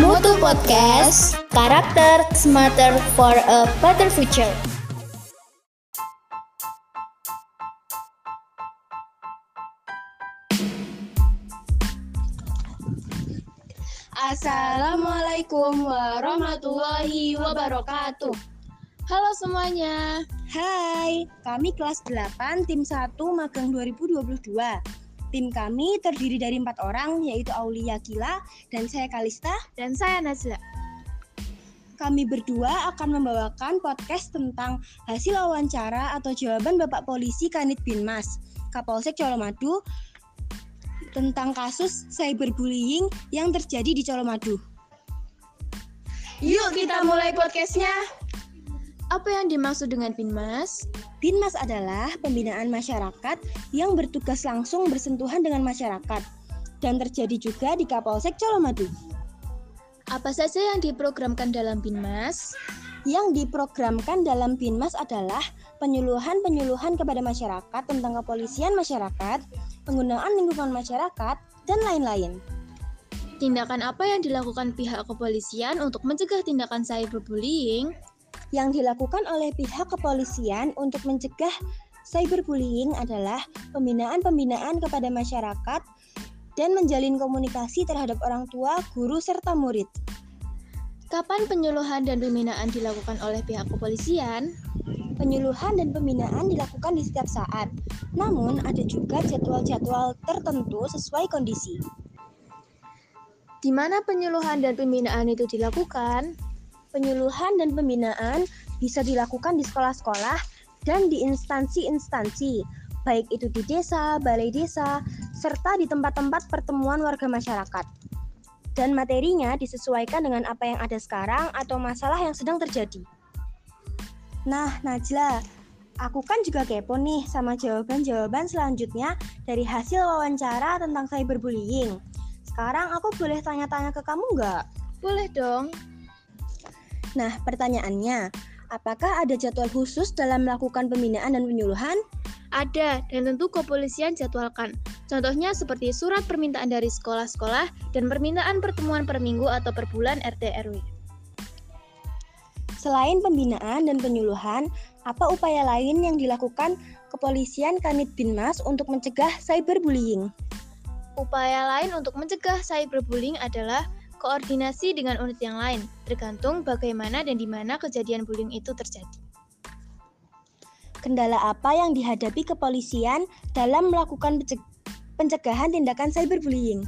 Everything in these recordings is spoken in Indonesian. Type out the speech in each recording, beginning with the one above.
Mutu Podcast, karakter smarter for a better future. Assalamualaikum warahmatullahi wabarakatuh. Halo semuanya. Hai, kami kelas 8 tim 1 magang 2022. Tim kami terdiri dari empat orang, yaitu Aulia Kila dan saya Kalista. Dan saya Nazla. Kami berdua akan membawakan podcast tentang hasil wawancara atau jawaban Bapak Polisi Kanit Binmas, Kapolsek Colomadu, tentang kasus cyberbullying yang terjadi di Colomadu. Yuk kita mulai podcastnya. Apa yang dimaksud dengan Binmas? Binmas adalah pembinaan masyarakat yang bertugas langsung bersentuhan dengan masyarakat dan terjadi juga di Kapolsek Colomadu. Apa saja yang diprogramkan dalam Binmas? Yang diprogramkan dalam Binmas adalah penyuluhan-penyuluhan kepada masyarakat tentang kepolisian masyarakat, penggunaan lingkungan masyarakat, dan lain-lain. Tindakan apa yang dilakukan pihak kepolisian untuk mencegah tindakan cyberbullying? Yang dilakukan oleh pihak kepolisian untuk mencegah cyberbullying adalah pembinaan-pembinaan kepada masyarakat dan menjalin komunikasi terhadap orang tua, guru, serta murid. Kapan penyuluhan dan pembinaan dilakukan oleh pihak kepolisian? Penyuluhan dan pembinaan dilakukan di setiap saat, namun ada juga jadwal-jadwal tertentu sesuai kondisi. Di mana penyuluhan dan pembinaan itu dilakukan? Penyuluhan dan pembinaan bisa dilakukan di sekolah-sekolah dan di instansi-instansi, baik itu di desa, balai desa, serta di tempat-tempat pertemuan warga masyarakat. Dan materinya disesuaikan dengan apa yang ada sekarang atau masalah yang sedang terjadi. Nah, Najla, aku kan juga kepo nih sama jawaban-jawaban selanjutnya dari hasil wawancara tentang cyberbullying. Sekarang aku boleh tanya-tanya ke kamu nggak? Boleh dong. Nah, pertanyaannya, apakah ada jadwal khusus dalam melakukan pembinaan dan penyuluhan? Ada, dan tentu kepolisian jadwalkan. Contohnya seperti surat permintaan dari sekolah-sekolah dan permintaan pertemuan per minggu atau per bulan RT RW. Selain pembinaan dan penyuluhan, apa upaya lain yang dilakukan kepolisian Kanit Binmas untuk mencegah cyberbullying? Upaya lain untuk mencegah cyberbullying adalah koordinasi dengan unit yang lain, tergantung bagaimana dan di mana kejadian bullying itu terjadi. Kendala apa yang dihadapi kepolisian dalam melakukan pencegahan tindakan cyberbullying?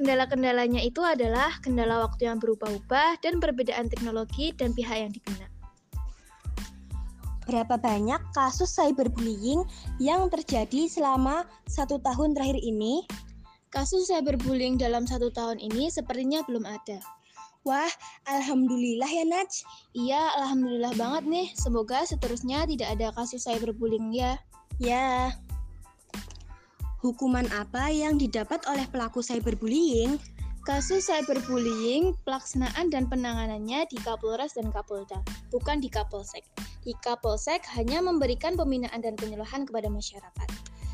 Kendala-kendalanya itu adalah kendala waktu yang berubah-ubah dan perbedaan teknologi dan pihak yang dibina. Berapa banyak kasus cyberbullying yang terjadi selama satu tahun terakhir ini? Kasus cyberbullying dalam satu tahun ini sepertinya belum ada. Wah, alhamdulillah ya Naj. Iya, alhamdulillah banget nih. Semoga seterusnya tidak ada kasus cyberbullying ya. Ya. Hukuman apa yang didapat oleh pelaku cyberbullying? Kasus cyberbullying, pelaksanaan dan penanganannya di Kapolres dan Kapolda, bukan di Kapolsek. Di Kapolsek hanya memberikan pembinaan dan penyuluhan kepada masyarakat.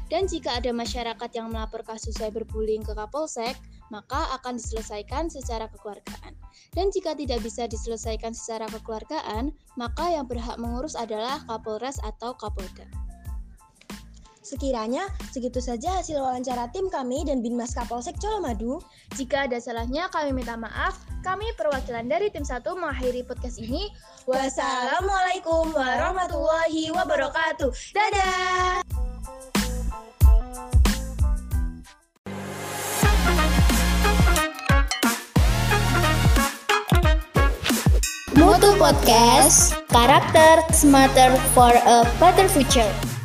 Dan jika ada masyarakat yang melapor kasus cyberbullying ke Kapolsek, maka akan diselesaikan secara kekeluargaan. Dan jika tidak bisa diselesaikan secara kekeluargaan, maka yang berhak mengurus adalah Kapolres atau Kapolda. Sekiranya segitu saja hasil wawancara tim kami dan Binmas Kapolsek Colomadu. Jika ada salahnya kami minta maaf. Kami perwakilan dari tim 1 mengakhiri podcast ini. Wassalamualaikum warahmatullahi wabarakatuh. Dadah. Mutu Podcast, karakter smarter for a better future.